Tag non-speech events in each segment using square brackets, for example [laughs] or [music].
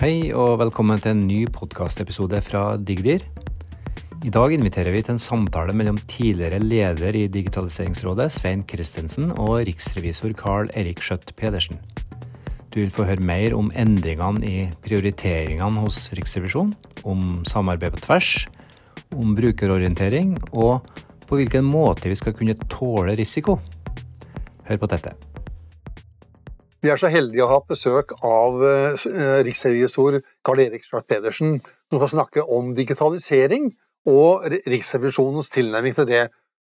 Hei og velkommen til en ny podkastepisode fra Digdir. I dag inviterer vi til en samtale mellom tidligere leder i Digitaliseringsrådet, Svein Christensen, og riksrevisor Carl Erik Skjøtt Pedersen. Du vil få høre mer om endringene i prioriteringene hos Riksrevisjonen, om samarbeid på tvers, om brukerorientering og på hvilken måte vi skal kunne tåle risiko. Hør på dette. Vi er så heldige å ha hatt besøk av eh, riksrevisor Karl Erik Slott Pedersen, som skal snakke om digitalisering og Riksrevisjonens tilnærming til det.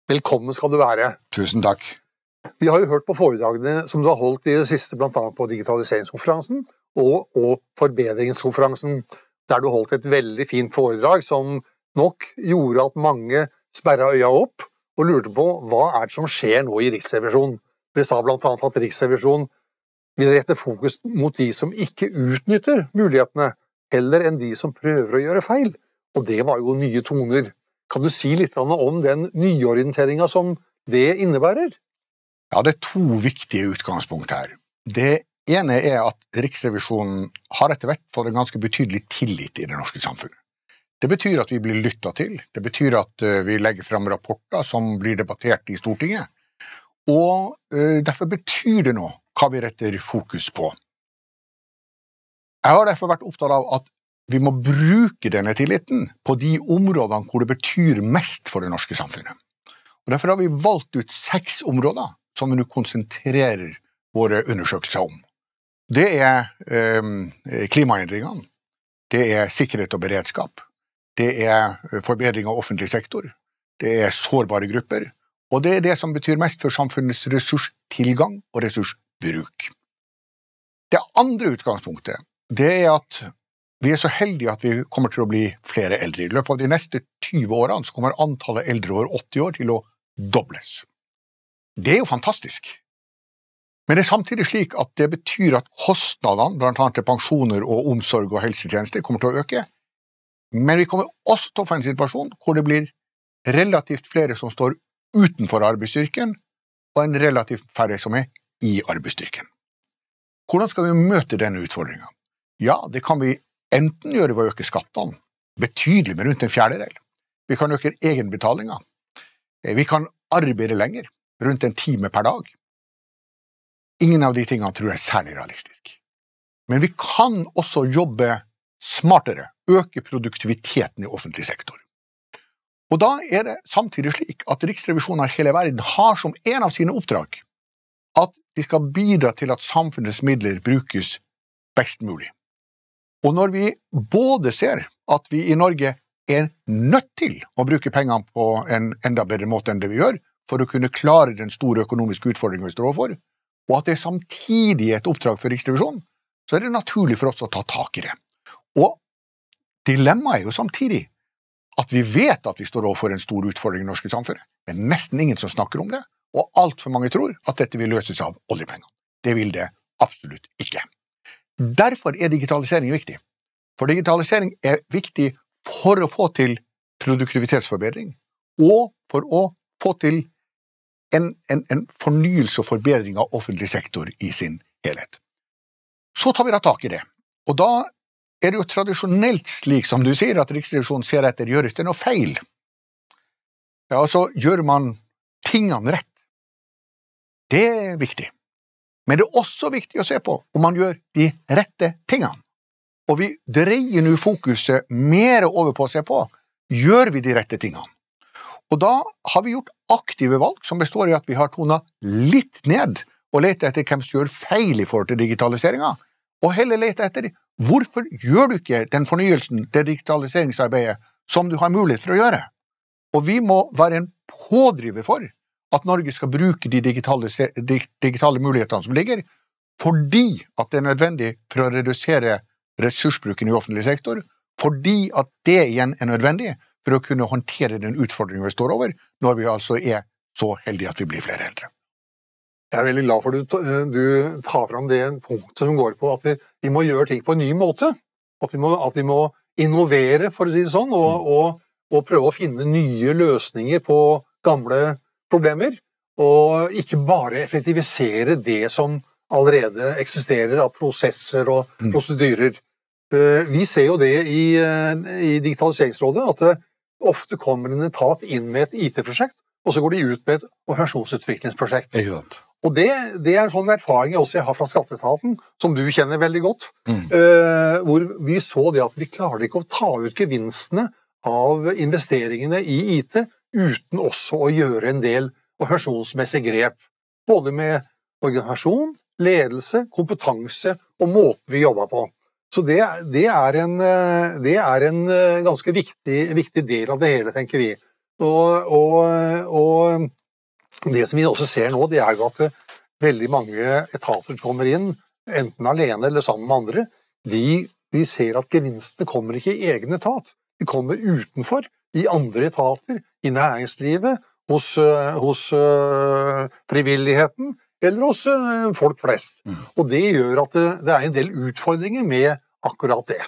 Velkommen skal du være. Tusen takk. Vi har jo hørt på foredragene som du har holdt i det siste, bl.a. på digitaliseringskonferansen og, og forbedringskonferansen, der du holdt et veldig fint foredrag som nok gjorde at mange sperra øya opp og lurte på hva er det som skjer nå i Riksrevisjonen. Vi sa bl.a. at Riksrevisjonen vil rette fokus mot de som ikke utnytter mulighetene, heller enn de som prøver å gjøre feil. Og det var jo nye toner. Kan du si litt om den nyorienteringa som det innebærer? Ja, det er to viktige utgangspunkt her. Det ene er at Riksrevisjonen har etter hvert fått en ganske betydelig tillit i det norske samfunnet. Det betyr at vi blir lytta til, det betyr at eh, vi legger fram rapporter som blir debattert i Stortinget, og eh, derfor betyr det noe hva vi retter fokus på. Jeg har derfor vært opptatt av at vi må bruke denne tilliten på de områdene hvor det betyr mest for det norske samfunnet. Og Derfor har vi valgt ut seks områder som vi nå konsentrerer våre undersøkelser om. Det er eh, klimaendringene, det er sikkerhet og beredskap, det er forbedring av offentlig sektor, det er sårbare grupper, og det er det som betyr mest for samfunnets ressurstilgang og ressursbruk. Det andre utgangspunktet det er at vi er så heldige at vi kommer til å bli flere eldre. I løpet av de neste 20 årene så kommer antallet eldre over 80 år til å dobles. Det er jo fantastisk. Men det er samtidig slik at det betyr at kostnadene, annet til pensjoner og omsorg og helsetjenester, kommer til å øke. Men vi kommer også til å få en situasjon hvor det blir relativt flere som står utenfor arbeidsstyrken, og en relativt færre som er i arbeidsstyrken. Hvordan skal vi møte denne utfordringa? Ja, det kan vi enten gjøre ved å øke skattene betydelig med rundt en fjerdedel. Vi kan øke egenbetalinga. Vi kan arbeide lenger, rundt en time per dag. Ingen av de tingene tror jeg er særlig realistisk. Men vi kan også jobbe smartere, øke produktiviteten i offentlig sektor. Og da er det samtidig slik at Riksrevisjonen av hele verden har som en av sine oppdrag at de skal bidra til at samfunnets midler brukes best mulig. Og når vi både ser at vi i Norge er nødt til å bruke pengene på en enda bedre måte enn det vi gjør, for å kunne klare den store økonomiske utfordringen vi står overfor, og at det samtidig er et oppdrag for Riksrevisjonen, så er det naturlig for oss å ta tak i det. Og dilemmaet er jo samtidig at vi vet at vi står overfor en stor utfordring i det norske samfunnet. Det er nesten ingen som snakker om det, og altfor mange tror at dette vil løses av oljepengene. Det vil det absolutt ikke. Derfor er digitalisering viktig. For digitalisering er viktig for å få til produktivitetsforbedring, og for å få til en, en, en fornyelse og forbedring av offentlig sektor i sin helhet. Så tar vi da tak i det, og da er det jo tradisjonelt slik som du sier, at Riksrevisjonen ser etter gjøres det noe feil. Ja, altså, gjør man tingene rett? Det er viktig. Men det er også viktig å se på om man gjør de rette tingene. Og vi dreier nå fokuset mer over på å se på gjør vi de rette tingene. Og da har vi gjort aktive valg som består i at vi har tona litt ned og leter etter hvem som gjør feil i forhold til digitaliseringa, og heller leter etter Hvorfor gjør du ikke den fornyelsen, det digitaliseringsarbeidet, som du har mulighet for å gjøre? Og vi må være en pådriver for at Norge skal bruke de digitale, de digitale mulighetene som ligger, fordi at det er nødvendig for å redusere ressursbruken i offentlig sektor, fordi at det igjen er nødvendig for å kunne håndtere den utfordringen vi står over, når vi altså er så heldige at vi blir flere eldre. Jeg er veldig glad for at du, eh, du tar fram det punktet som går på at vi, vi, må gjøre ting på en ny måte. At vi må, at vi må innovere, for å si det sånn, og, og, og, prøve å finne nye løsninger på gamle problemer. Og ikke bare effektivisere det som allerede eksisterer av prosesser og mm. prosedyrer. Eh, vi ser jo det i, i Digitaliseringsrådet, at det ofte kommer en etat inn med et IT-prosjekt, og så går de ut med et organisasjonsutviklingsprosjekt. Og det, det, er en sånn erfaring jeg også har fra Skatteetaten, som du kjenner veldig godt. Mm. Hvor vi så det at vi klarer ikke å ta ut gevinstene av investeringene i IT uten også å gjøre en del organisasjonsmessige grep. Både med organisasjon, ledelse, kompetanse og måten vi jobber på. Så det, det, er en, eh, det, er en, eh, ganske viktig, viktig, del av det hele, tenker vi. Og, og, og, det som vi også ser nå, det er jo at veldig mange etater kommer inn, enten alene eller sammen med andre, de, de ser at gevinstene kommer ikke i egen etat. De kommer utenfor, i andre etater, i næringslivet, hos, eh, hos frivilligheten eller hos folk flest. Mm. Og det gjør at det, det, er en del utfordringer med akkurat det.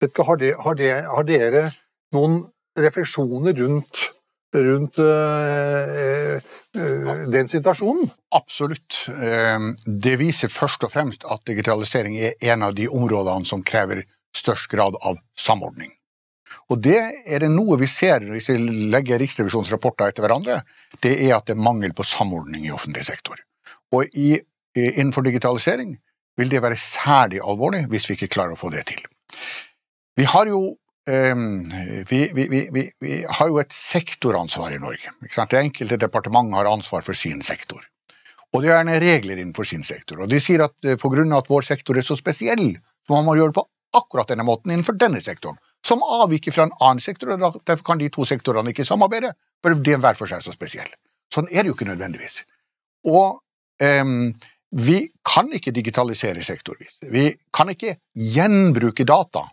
Har, de, har, de, har dere noen refleksjoner rundt, rundt øh, øh, den situasjonen? Absolutt. Ehm, det viser først og fremst at digitalisering er en av de områdene som krever størst grad av samordning. Og det er det noe vi ser hvis vi legger Riksrevisjonens rapporter etter hverandre, det er at det er mangel på samordning i offentlig sektor. Og i, innenfor digitalisering vil det være særlig alvorlig hvis vi ikke klarer å få det til. Vi har jo, um, vi, vi, vi, har jo et sektoransvar i Norge. Det enkelte departement har ansvar for sin sektor. Og det er gjerne regler innenfor sin sektor. Og de sier at pga. grunn av at vår sektor er så spesiell, så må man gjøre det på akkurat denne måten innenfor denne sektoren, som avviker fra en annen sektor, og derfor kan de to sektorene ikke samarbeide, for de er hver for seg så spesielle. Sånn er det jo ikke nødvendigvis. Og um, vi kan ikke digitalisere sektorvis. Vi kan ikke gjenbruke data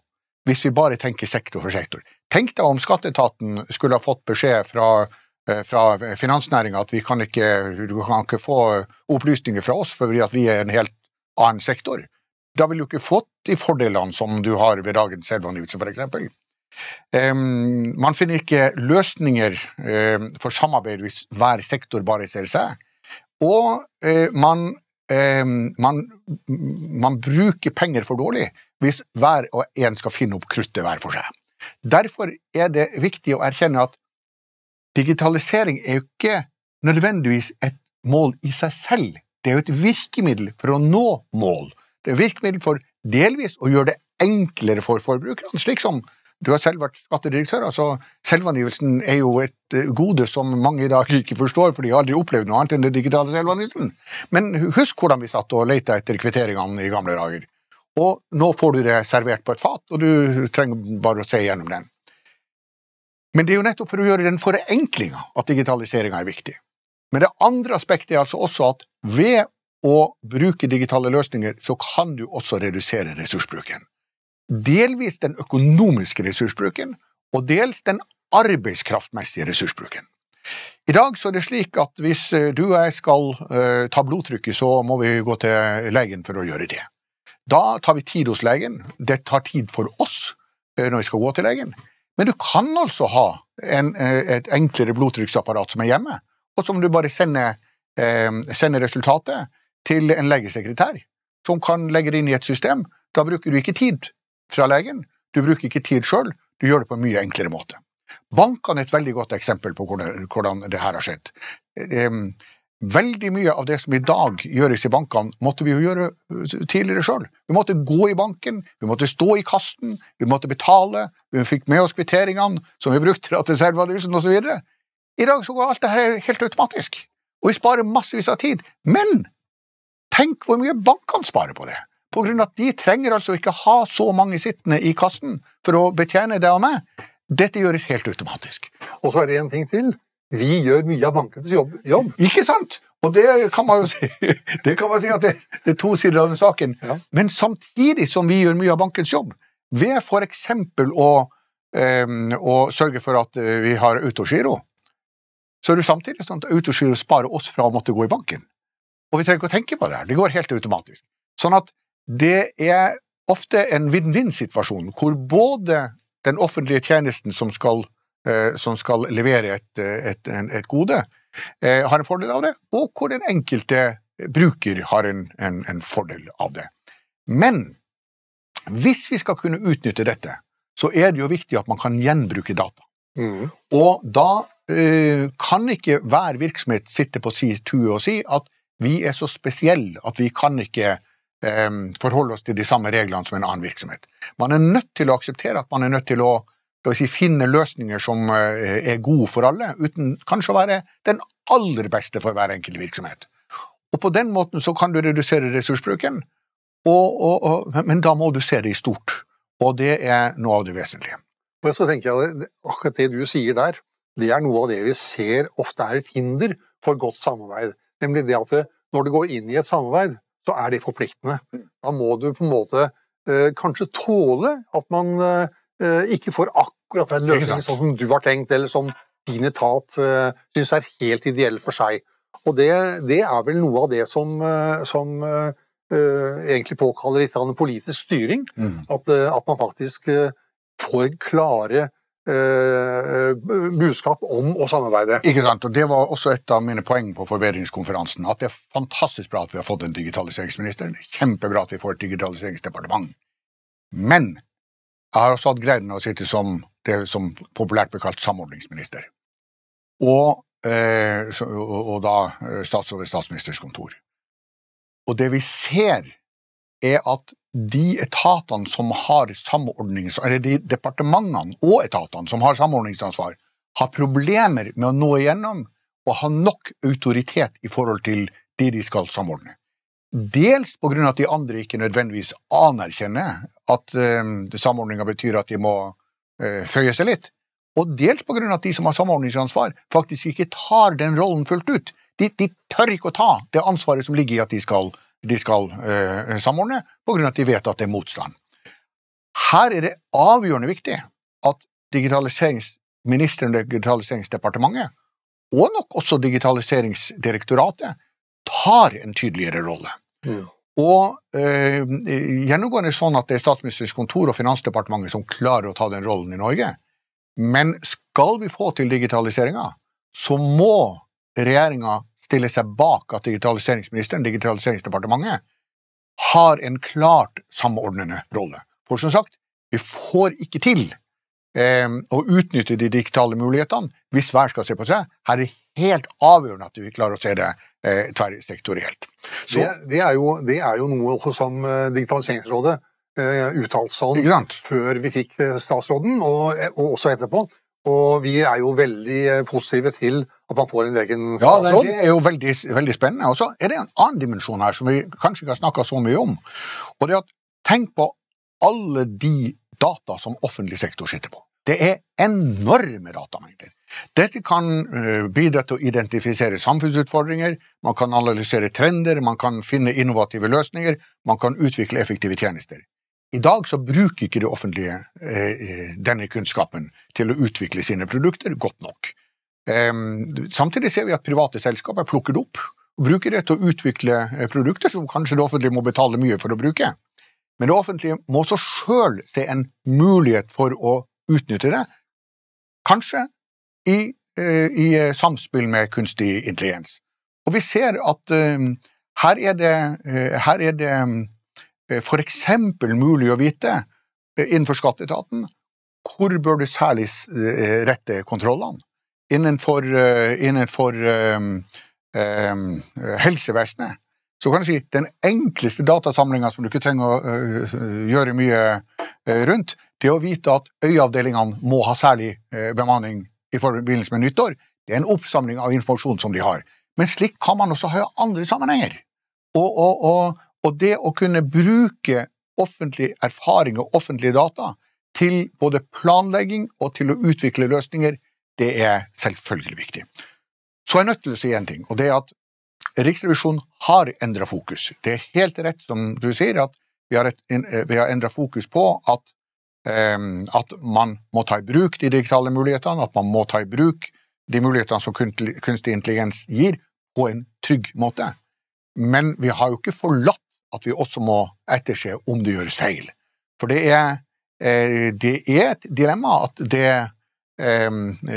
hvis vi bare tenker sektor for sektor. Tenk deg om skatteetaten skulle ha fått beskjed fra, eh, fra finansnæringa at vi kan ikke, du kan ikke få opplysninger fra oss fordi vi er en helt annen sektor. Da vil du ikke fått de fordelene som du har ved dagens for eksempel. Um, man finner ikke løsninger um, for samarbeid hvis hver sektor bare ser seg. Og uh, man um, man, man, bruker penger for dårlig hvis hver og en skal finne opp kruttet hver for seg. Derfor er det viktig å erkjenne at digitalisering er jo ikke nødvendigvis et mål i seg selv. Det er jo et virkemiddel for å nå mål. Det er virkemiddel for delvis å gjøre det enklere for forbrukerne, slik som du har selv vært skattedirektør, altså selvangivelsen er jo et eh, gode som mange i dag ikke forstår, for de har aldri opplevd noe annet enn det digitale selvangivelsen. Men husk hvordan vi satt og lette etter kvitteringene i gamle dager. Og nå får du det servert på et fat, og du trenger bare å se gjennom den. Men det er jo nettopp for å gjøre den forenklinga at digitaliseringa er viktig. Men det andre aspektet er altså også at ved å bruke digitale løsninger, så kan du også redusere ressursbruken delvis den økonomiske ressursbruken, og dels den arbeidskraftmessige ressursbruken. I dag så er det slik at hvis eh, du og jeg skal uh, ta blodtrykket, så må vi gå til legen for å gjøre det. Da tar vi tid hos legen. Det tar tid for oss uh, når vi skal gå til legen. Men du kan altså ha en, uh, et enklere blodtrykksapparat som er hjemme, og som du bare sender, sender resultatet til en legesekretær, som kan legge det inn i et system. Da bruker du ikke tid fra legen, du bruker ikke tid sjøl, du gjør det på en mye enklere måte. Bankene er et veldig godt eksempel på hvordan det her har skjedd. Veldig mye av det som i dag gjøres i bankene, måtte vi jo gjøre uh, tidligere sjøl. Vi måtte gå i banken, vi måtte stå i kasten, vi måtte betale, vi fikk med oss kvitteringene som vi brukte til selvanalysen osv. I dag så går alt det her helt automatisk, og vi sparer massevis av tid. Men tenk hvor mye bankene sparer på det! på grunn av at de trenger altså ikke ha så mange sittende i kassen for å betjene deg og meg. Dette gjøres helt automatisk. Og så er det en ting til. Vi gjør mye av bankens jobb. jobb. Ikke sant? Og det kan man jo si, [laughs] det kan man si at det, det er to sider av den saken. Ja. Men samtidig som vi gjør mye av bankens jobb, ved eksempel å, um, å sørge for at eh, vi har autogiro, så er det samtidig sånn at autogiro sparer oss fra å måtte gå i banken. Og vi trenger ikke å tenke på det her. Det går helt automatisk. Sånn at det er ofte en vinn-vinn-situasjon, hvor både den offentlige tjenesten som skal, eh, som skal levere et, et, et gode, eh, har en fordel av det, og hvor den enkelte bruker har en, en, en fordel av det. Men Hvis vi skal kunne utnytte dette, så er det jo viktig at man kan gjenbruke data. Mm. Og da eh, kan ikke hver virksomhet sitte på si tue og si at vi er så spesielle at vi kan ikke eh, forholde oss til de samme reglene som en annen virksomhet. Man er nødt til å akseptere at man er nødt til å si, finne løsninger som eh, er gode for alle, uten kanskje å være den aller beste for hver enkelt virksomhet. Og på den måten så kan du redusere ressursbruken, og, og, og, men da må du se det i stort. Og det er noe av det vesentlige. Og så tenker jeg at Akkurat det du sier der, det er noe av det vi ser ofte er et hinder for godt samarbeid. Nemlig det at når du går inn i et samarbeid, så er det forpliktende. Da må du på en måte eh, kanskje tåle at man eh, ikke får akkurat den løsningen sånn som du har tenkt, eller som din etat eh, syns er helt ideell for seg. Og det, det, er vel noe av det som, eh, som uh, egentlig påkaller litt av en politisk styring. Mm. At, at, man faktisk får klare uh, budskap om å samarbeide. Ikke sant, og Det var også et av mine poeng på forbedringskonferansen. At det er fantastisk bra at vi har fått en digitaliseringsminister. Det er kjempebra at vi får et digitaliseringsdepartement. Men jeg har også hatt gleden av å sitte som det som populært blir kalt samordningsminister. Og Eh, og da eh, statsråd ved statsministerens kontor. Og det vi ser, er at de etatene som har. Eller de departementene og etatene som har samordningsansvar, har problemer med å nå igjennom og ha nok autoritet i forhold til de de skal samordne. Dels på grunn av at de andre ikke nødvendigvis anerkjenner at um, samordninga betyr at de må uh, føye seg litt, og dels på grunn av at de som har samordningsansvar, faktisk ikke tar den rollen fullt ut. De, de tør ikke å ta det ansvaret som ligger i at de skal, de skal eh, samordne, av at de vet at det er motstand. Her er det avgjørende viktig at digitaliseringsministeren og Digitaliseringsdepartementet, og nok også Digitaliseringsdirektoratet, tar en tydeligere rolle. Mm. Og eh, gjennomgående sånn at det er Statsministerens kontor og Finansdepartementet som klarer å ta den rollen i Norge. Men skal vi få til digitaliseringa, så må regjeringa stiller seg bak at digitaliseringsministeren, Digitaliseringsdepartementet, har en klart samordnende rolle. For som sagt, vi får ikke til eh, å utnytte de digitale mulighetene hvis hver skal se på seg. Her er det helt avgjørende at vi klarer å se det eh, tverrsektorielt. Det, det, er jo, det, er jo, noe som eh, Digitaliseringsrådet Eh, uttalt sånn før vi fikk eh, statsråden, og, og, også etterpå. Og vi er jo veldig eh, positive til at man får en egen statsråd. Ja, det er jo veldig, veldig spennende. Og så er det en annen dimensjon her som vi kanskje ikke har snakka så mye om. Og det er at tenk på alle de data som offentlig sektor sitter på. Det er enorme datamengder. Dette kan bidra til å identifisere samfunnsutfordringer, man kan analysere trender, man kan finne innovative løsninger, man kan utvikle effektive tjenester. I dag så bruker ikke det offentlige eh, denne kunnskapen til å utvikle sine produkter godt nok. Eh, samtidig ser vi at private selskaper plukker det opp og bruker det til å utvikle eh, produkter som kanskje det offentlige må betale mye for å bruke. Men det offentlige må også sjøl se en mulighet for å utnytte det, kanskje i, eh, i samspill med kunstig intelligens. Og vi ser at eh, her er det, eh, her er det Eh, f.eks. mulig å vite eh, innenfor skatteetaten hvor bør du særlig eh, rette kontrollene? Innenfor, innenfor um, um, helsevesenet så kan du si den enkleste datasamlinga som du ikke trenger å uh, gjøre mye rundt, det å vite at øyeavdelingene må ha særlig uh, bemanning i forbindelse med nyttår, det er en oppsamling av informasjon som de har. Men slik kan man også ha andre sammenhenger. Og, og, og og det å kunne bruke offentlig erfaring og offentlige data til både planlegging og til å utvikle løsninger, det er selvfølgelig viktig. Så er jeg nødt til å si en ting, og det er at Riksrevisjonen har endra fokus. Det er helt rett som du sier, at vi har, har endra fokus på at, um, at, man må ta i bruk de digitale mulighetene, at man må ta i bruk de mulighetene som kunstig intelligens gir, på en trygg måte. Men vi har jo ikke forlatt at vi også må etterse om det gjøres feil. For det er, eh, det er et dilemma at det eh,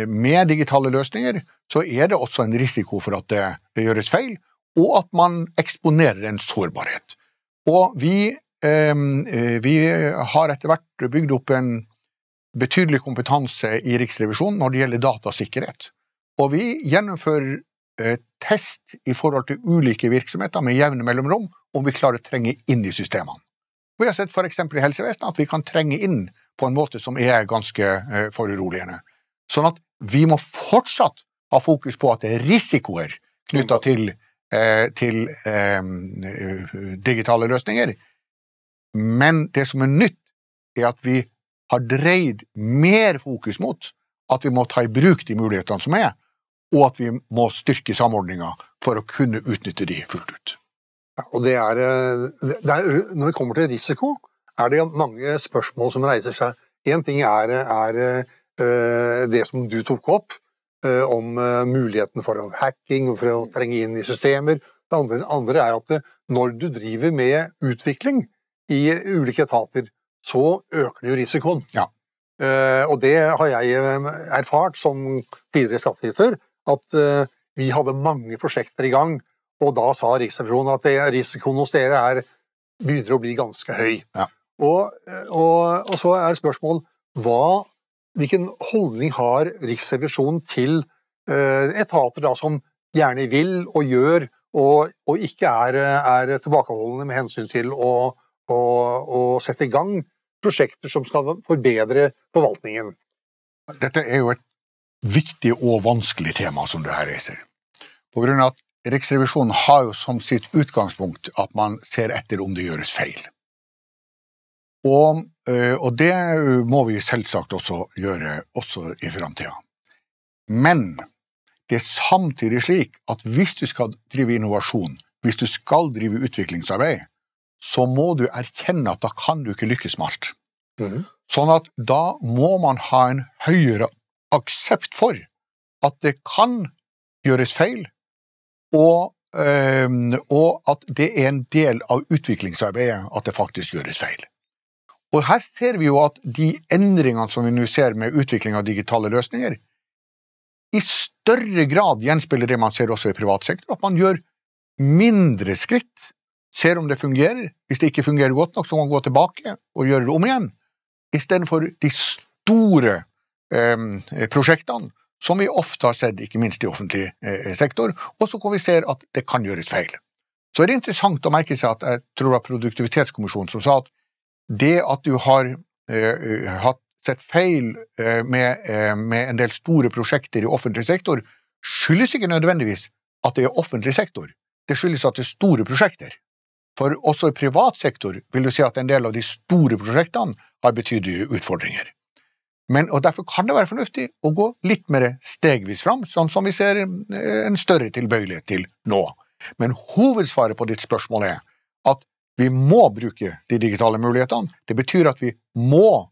Med digitale løsninger så er det også en risiko for at det, gjøres feil, og at man eksponerer en sårbarhet. Og vi eh, vi har etter hvert bygd opp en betydelig kompetanse i Riksrevisjonen når det gjelder datasikkerhet. Og vi gjennomfører test i forhold til ulike virksomheter med jevne mellomrom, om vi klarer å trenge inn i systemene. Vi har sett f.eks. i helsevesenet at vi kan trenge inn på en måte som er ganske eh, foruroligende. Sånn at vi må fortsatt ha fokus på at det er risikoer knytta til, eh, til eh, digitale løsninger. Men det som er nytt, er at vi har dreid mer fokus mot at vi må ta i bruk de mulighetene som er, og at vi må styrke samordninga for å kunne utnytte de fullt ut. Ja, og det er, eh, det er, når det kommer til risiko, er det mange spørsmål som reiser seg. Én ting er, er, eh, det som du tok opp, eh, om muligheten for hacking og for å trenge inn i systemer. Det andre, andre er at når du driver med utvikling i ulike etater, så øker det jo risikoen. Ja. Og det har jeg erfart som tidligere skattyter, at vi hadde mange prosjekter i gang og da sa Riksrevisjonen at risikoen hos dere er, begynner å bli ganske høy. Ja. Og, og, og, så er spørsmålet hva, hvilken holdning har Riksrevisjonen til eh, etater da, som gjerne vil og gjør, og, og ikke er, er, tilbakeholdne med hensyn til å, å, å sette i gang prosjekter som skal forbedre forvaltningen? Dette er jo et viktig og vanskelig tema som du her reiser. På grunn av at Riksrevisjonen har jo som sitt utgangspunkt at man ser etter om det gjøres feil. Og, eh, og det må vi selvsagt også gjøre også i framtida. Men det er samtidig slik at hvis du skal drive innovasjon, hvis du skal drive utviklingsarbeid, så må du erkjenne at da kan du ikke lykkes med alt. Mm. Sånn at da må man ha en høyere aksept for at det kan gjøres feil, og, ehm, og at det er en del av utviklingsarbeidet at det faktisk gjøres feil. Og her ser vi jo at de endringene som vi nå ser med utvikling av digitale løsninger, i større grad gjenspeiler det man ser også i privat sektor, at man gjør mindre skritt, ser om det fungerer. Hvis det ikke fungerer godt nok, så må man gå tilbake og gjøre det om igjen, istedenfor de store prosjektene som vi ofte har sett, ikke minst i offentlig eh, sektor, og så kan vi se at det kan gjøres feil. Så er det interessant å merke seg at jeg tror det var Produktivitetskommisjonen som sa at det at du har eh, hatt sett feil eh, med, med, en del store prosjekter i offentlig sektor, skyldes ikke nødvendigvis at det er offentlig sektor, det skyldes at det er store prosjekter. For også i privat sektor vil du si at en del av de store prosjektene har betydelige utfordringer. Men, og Derfor kan det være fornuftig å gå litt mer stegvis fram, sånn som vi ser eh, en større tilbøyelighet til nå. Men hovedsvaret på ditt spørsmål er at vi må bruke de digitale mulighetene. Det betyr at vi må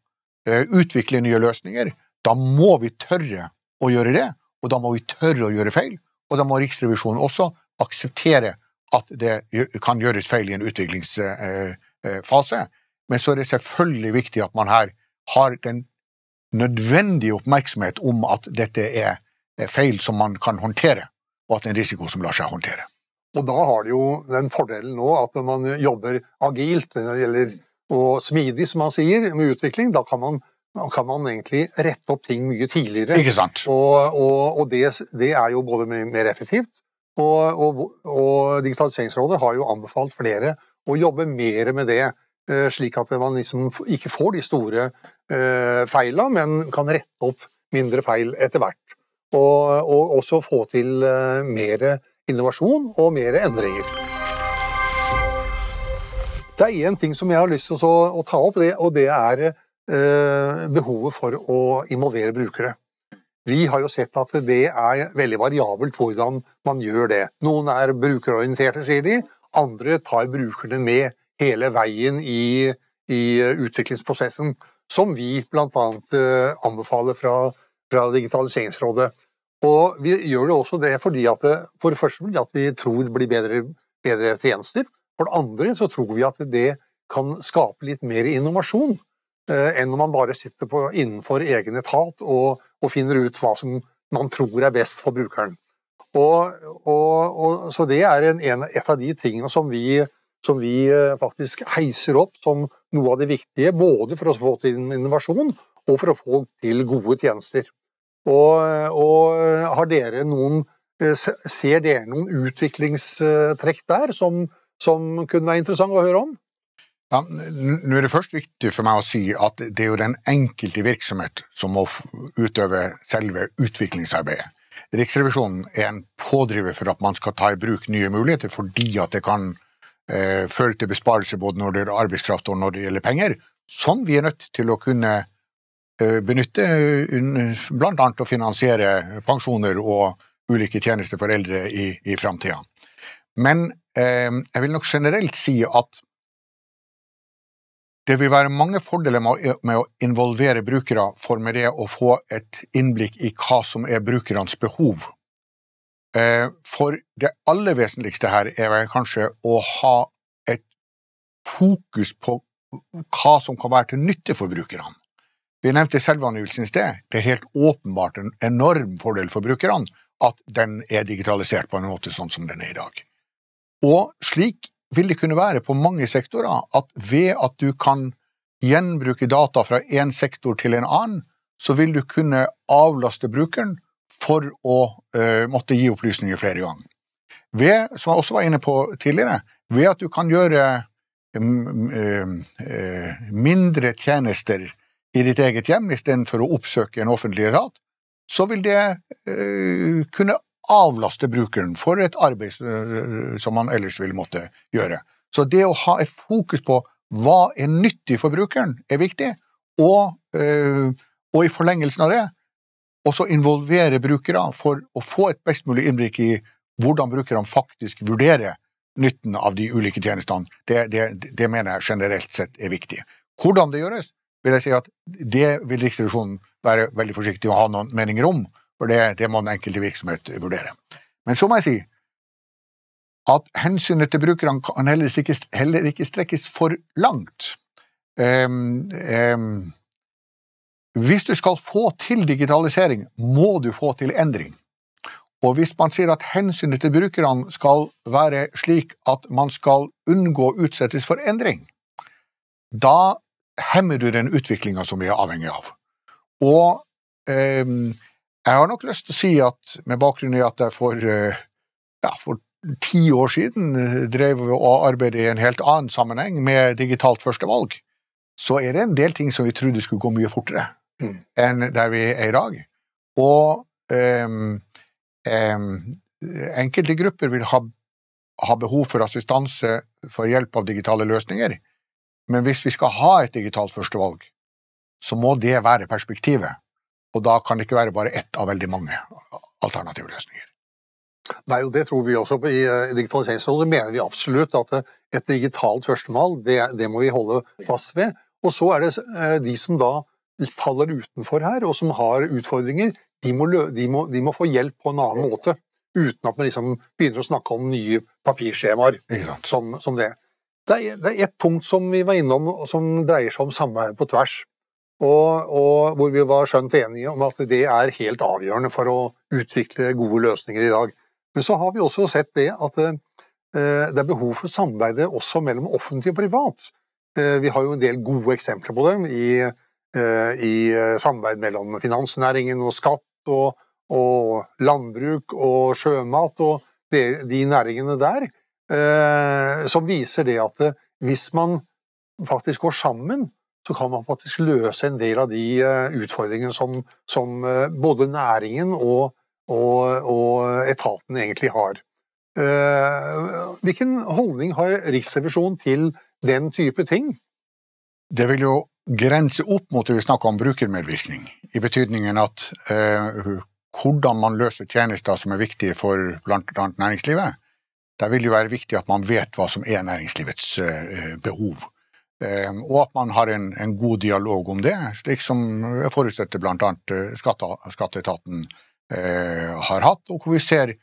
uh, utvikle nye løsninger. Da må vi tørre å gjøre det, og da må vi tørre å gjøre feil. Og da må Riksrevisjonen også akseptere at det kan gjøres feil i en utviklingsfase. Men så er det selvfølgelig viktig at man her har den nødvendig oppmerksomhet om at dette er feil som man kan håndtere, og at det er en risiko som lar seg håndtere. Og da har det jo den fordelen nå at når man jobber agilt når det gjelder, og smidig, som man sier, med utvikling, da kan man, kan man egentlig rette opp ting mye tidligere. Ikke sant? Og, og, og det, det, er jo både mer effektivt, og, og Digitaliseringsrådet har jo anbefalt flere å jobbe mer med det slik at man liksom ikke får de store eh, feila, men kan rette opp mindre feil etter hvert. Og, og også få til eh, mer innovasjon og mer endringer. Det er én ting som jeg har lyst til å, ta opp, og det er eh, behovet for å involvere brukere. Vi har jo sett at det er veldig variabelt hvordan man gjør det. Noen er brukerorienterte, sier de. Andre tar brukerne med hele veien i, i utviklingsprosessen, som vi bl.a. Eh, anbefaler fra, fra, Digitaliseringsrådet. Og vi gjør det også det fordi at det, for det første at vi tror det blir bedre, bedre tjenester. For det andre så tror vi at det kan skape litt mer innovasjon eh, enn når man bare sitter på, innenfor egen etat og, og, finner ut hva som man tror er best for brukeren. Og, og så det er en, en, et av de tingene som vi som vi faktisk heiser opp som noe av det viktige, både for å få til innovasjon og for å få til gode tjenester. Og, og har dere noen Ser dere noen utviklingstrekk der som, som kunne være interessant å høre om? Ja, nå er det først viktig for meg å si at det er jo den enkelte virksomhet som må utøve selve utviklingsarbeidet. Riksrevisjonen er en pådriver for at man skal ta i bruk nye muligheter, fordi at det kan eh, føre til besparelser både når det gjelder arbeidskraft og når det gjelder penger, som vi er nødt til å kunne eh, benytte blant annet å finansiere pensjoner og ulike tjenester for eldre i, i framtida. Men eh, jeg vil nok generelt si at det vil være mange fordeler med å involvere brukere for med det å få et innblikk i hva som er brukernes behov. Eh, for det aller vesentligste her er vel kanskje å ha et fokus på hva som kan være til nytte for brukerne. Vi nevnte selvangivelsen i sted. Det er helt åpenbart en enorm fordel for brukerne at den er digitalisert på en måte sånn som den er i dag. Og slik vil det kunne være på mange sektorer at ved at du kan gjenbruke data fra én sektor til en annen, så vil du kunne avlaste brukeren for å uh, måtte gi opplysninger flere ganger. Ved, som jeg også var inne på tidligere, ved at du kan gjøre um, uh, mindre tjenester i ditt eget hjem istedenfor å oppsøke en offentlig etat, så vil det uh, kunne avlaste brukeren for et arbeid som man ellers ville måtte gjøre. Så det å ha et fokus på hva er nyttig for brukeren, er viktig, og, og i forlengelsen av det også involvere brukere for å få et best mulig innblikk i hvordan brukerne faktisk vurderer nytten av de ulike tjenestene. Det, det, det mener jeg generelt sett er viktig. Hvordan det gjøres, vil jeg si at det vil Riksrevisjonen være veldig forsiktig å ha noen meninger om, for det, det må den enkelte virksomhet vurdere. Men så må jeg si at hensynet til brukerne kan heller ikke, heller ikke strekkes for langt. Um, um, hvis du skal få til digitalisering, må du få til endring. Og hvis man sier at hensynet til brukerne skal være slik at man skal unngå å utsettes for endring, da hemmer du den utviklinga som vi er avhengig av. Og eh, jeg har nok lyst til å si at med bakgrunn i at jeg for, eh, ja, for ti år siden eh, drev og arbeidet i en helt annen sammenheng med digitalt førstevalg, så er det en del ting som vi trodde skulle gå mye fortere mm. enn der vi er i dag. Og um, um, enkelte grupper vil ha, ha, behov for assistanse for hjelp av digitale løsninger, men hvis vi skal ha et digitalt førstevalg, så må det være perspektivet. Og da kan det ikke være bare ett av veldig mange alternative løsninger. Nei, og Det tror vi også på i eh, digitaliseringsrådet. mener vi absolutt at eh, et digitalt førstemal, det, det, må vi holde fast ved. Og så er det eh, de som da faller utenfor her, og som har utfordringer, de må, de må, de må få hjelp på en annen måte. Uten at man liksom begynner å snakke om nye papirskjemaer som, som, det. Det er, det er et punkt som vi var innom som dreier seg om samarbeid på tvers. Og, og, hvor vi var skjønt enige om at det er helt avgjørende for å utvikle gode løsninger i dag. Men så har vi også sett det at eh, det er behov for samarbeid også mellom offentlig og privat. Eh, vi har jo en del gode eksempler på det i, i samarbeid mellom finansnæringen og skatt og, og landbruk og sjømat og de, de næringene der, som viser det at hvis man faktisk går sammen så kan man faktisk løse en del av de eh, utfordringene som, som eh, både næringen og, og, og etaten egentlig har. Eh, hvilken holdning har Riksrevisjonen til den type ting? Det vil jo grense opp mot det vi snakker om brukermedvirkning, i betydningen at uh, hvordan man løser tjenester som er viktige for annet næringslivet. Der vil det være viktig at man vet hva som er næringslivets uh, behov. Ehm, og at man har en, en, god dialog om det, slik som jeg forutsetter bl.a. Eh, skatte, skatteetaten eh, har hatt, og hvor vi ser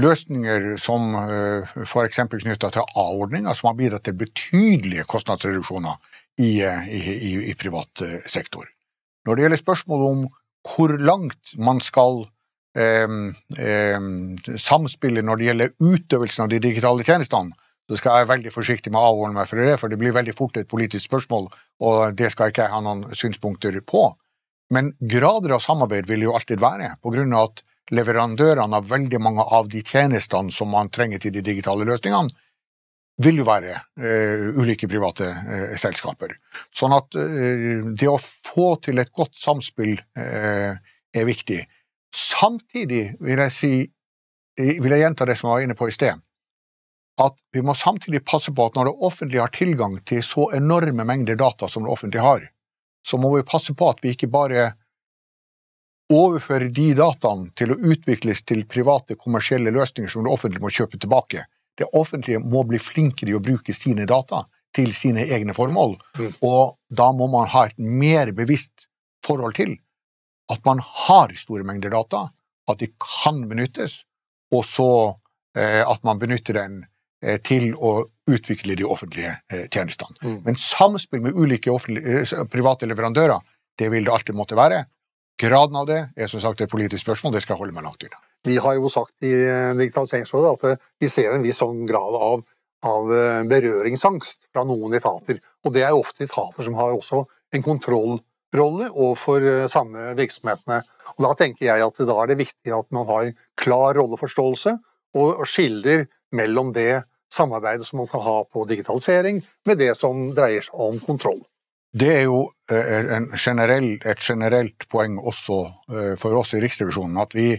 løsninger som eh, f.eks. knytta til A-ordninga, som har bidratt til betydelige kostnadsreduksjoner i, eh, i, i, privat eh, sektor. Når det gjelder spørsmålet om hvor langt man skal eh, samspille når det gjelder utøvelsen av de digitale tjenestene, så skal jeg være veldig forsiktig med å avholde meg fra det, for det blir veldig fort et politisk spørsmål, og det skal ikke jeg ha noen synspunkter på. Men grader av samarbeid vil jo alltid være, på grunn av at leverandørene av veldig mange av de tjenestene som man trenger til de digitale løsningene, vil jo være uh, ulike private uh, selskaper. Sånn at uh, det å få til et godt samspill er viktig. Samtidig vil jeg si, vil jeg gjenta det som jeg var inne på i sted, at vi må samtidig passe på at når det offentlige har tilgang til så enorme mengder data som det offentlige har, så må vi passe på at vi ikke bare overfører de dataene til å utvikles til private, kommersielle løsninger som det offentlige må kjøpe tilbake. Det offentlige må bli flinkere i å bruke sine data til sine egne formål, mm. og da må man ha et mer bevisst forhold til at man har store mengder data, at de kan benyttes, og så eh, at man benytter den Eh, til å utvikle de offentlige eh, tjenestene. Mm. Men samspill med ulike eh, private leverandører, det vil det alltid måtte være. Graden av det er som sagt et politisk spørsmål, det skal jeg holde meg langt unna. Vi har jo sagt i Digitaliseringsrådet at vi ser en viss sånn grad av, av berøringsangst fra noen etater. Og det er jo ofte etater som har også en kontrollrolle overfor samme virksomhetene. Og da tenker jeg at da er det viktig at man har klar rolleforståelse og skiller mellom det samarbeidet som man skal ha på digitalisering, med det som dreier seg om kontroll. Det er jo eh, generell, et generelt poeng også eh, for oss i Riksrevisjonen at vi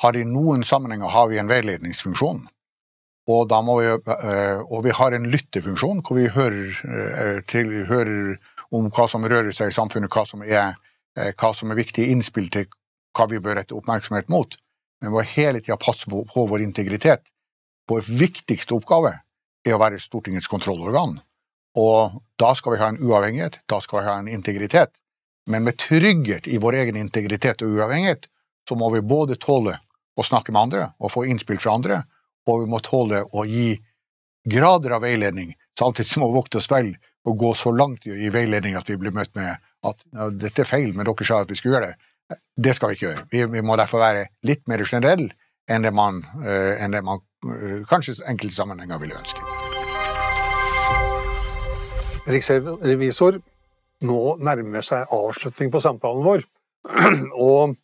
har i noen sammenhenger har vi en veiledningsfunksjon. Og, vi, eh, og vi har en lyttefunksjon hvor vi hører, til, hører, om hva som rører seg i samfunnet, hva som er, hva som er viktige innspill til hva vi bør rette oppmerksomhet mot. Men vi må hele tida passe på, på vår integritet vår viktigste oppgave er å være Stortingets kontrollorgan. Og da skal vi ha en uavhengighet, da skal vi ha en integritet. Men med trygghet i vår egen integritet og uavhengighet, så må vi både tåle å snakke med andre og få innspill fra andre, og vi må tåle å gi grader av veiledning, samtidig som vi vokte oss vel og gå så langt i veiledning at vi blir møtt med at dette er feil, men dere sa at vi skulle gjøre det. Det skal vi ikke gjøre. Vi, vi må derfor være litt mer generelle enn det man, uh, enn det man uh, kanskje enkelte sammenhenger ville ønske. Riksrevisor, nå nærmer seg avslutning på samtalen vår. [clears throat] Og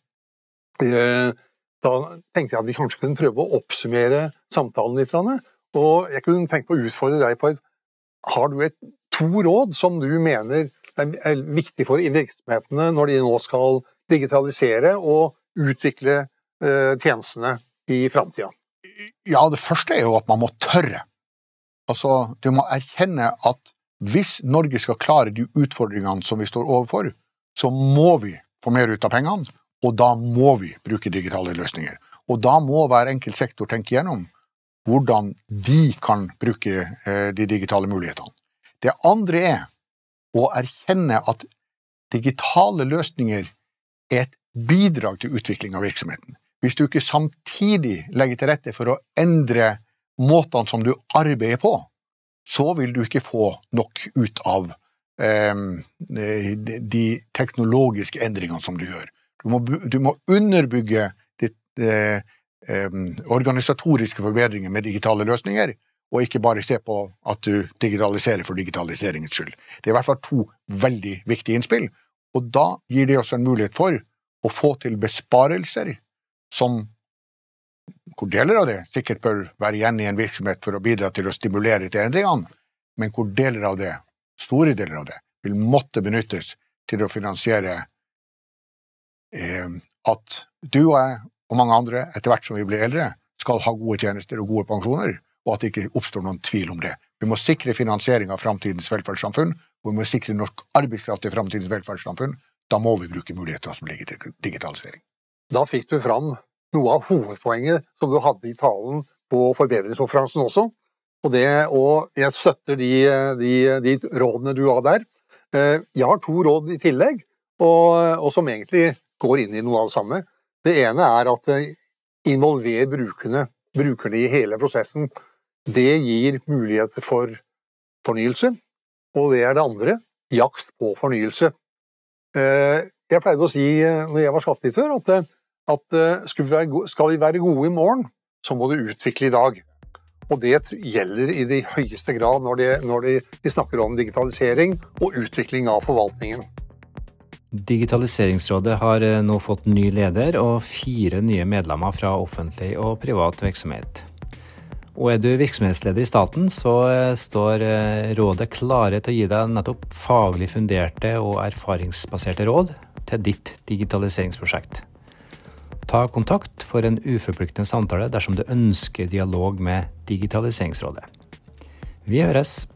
da tenkte jeg at vi kanskje kunne prøve å oppsummere samtalen litt. Og jeg kunne tenke på å utfordre deg på Har du et, to råd som du mener er viktig for virksomhetene når de nå skal digitalisere og utvikle tjenestene i framtida? Ja, det første er jo at man må tørre. Altså, du må erkjenne at hvis Norge skal klare de utfordringene som vi står overfor, så må vi få mer ut av pengene, og da må vi bruke digitale løsninger. Og da må hver enkelt sektor tenke gjennom hvordan de kan bruke eh, de digitale mulighetene. Det andre er å erkjenne at digitale løsninger er et bidrag til utvikling av virksomheten hvis du ikke samtidig legger til rette for å endre måtene som du arbeider på, så vil du ikke få nok ut av eh, de teknologiske endringene som du gjør. Du må, du må underbygge ditt, eh, eh, organisatoriske forbedringer med digitale løsninger, og ikke bare se på at du digitaliserer for digitaliseringens skyld. Det er i hvert fall to veldig viktige innspill, og da gir det oss en mulighet for å få til besparelser som hvor deler av det sikkert bør være igjen i en virksomhet for å bidra til å stimulere til endringene, men hvor deler av det, store deler av det, vil måtte benyttes til å finansiere at du og jeg og mange andre, etter hvert som vi blir eldre, skal ha gode tjenester og gode pensjoner, og at det ikke oppstår noen tvil om det. Vi må sikre finansiering av framtidens velferdssamfunn, og vi må sikre norsk arbeidskraft i framtidens velferdssamfunn. Da må vi bruke muligheter som ligger til digitalisering. Da fikk du fram noe av hovedpoenget som du hadde i talen på forbedringskonferansen også. Og, det, og jeg støtter de, de, de, rådene du har der. Eh, jeg har to råd i tillegg, og, og, som egentlig går inn i noe av det samme. Det ene er at eh, involver brukerne, brukerne i hele prosessen. Det gir muligheter for fornyelse. Og det er det andre jakt på fornyelse. Eh, jeg pleide å si når jeg var skattedirektør, at at eh, skal vi være gode i morgen, så må du utvikle i dag. Og det gjelder i de høyeste grad når, de, når de, de snakker om digitalisering og utvikling av forvaltningen. Digitaliseringsrådet har eh, nå fått ny leder og fire nye medlemmer fra offentlig og privat virksomhet. Og er du virksomhetsleder i staten, så eh, står eh, rådet klare til å gi deg nettopp faglig funderte og erfaringsbaserte råd til ditt digitaliseringsprosjekt. Ta kontakt for en uforpliktende samtale dersom du ønsker dialog med Digitaliseringsrådet. Vi høres!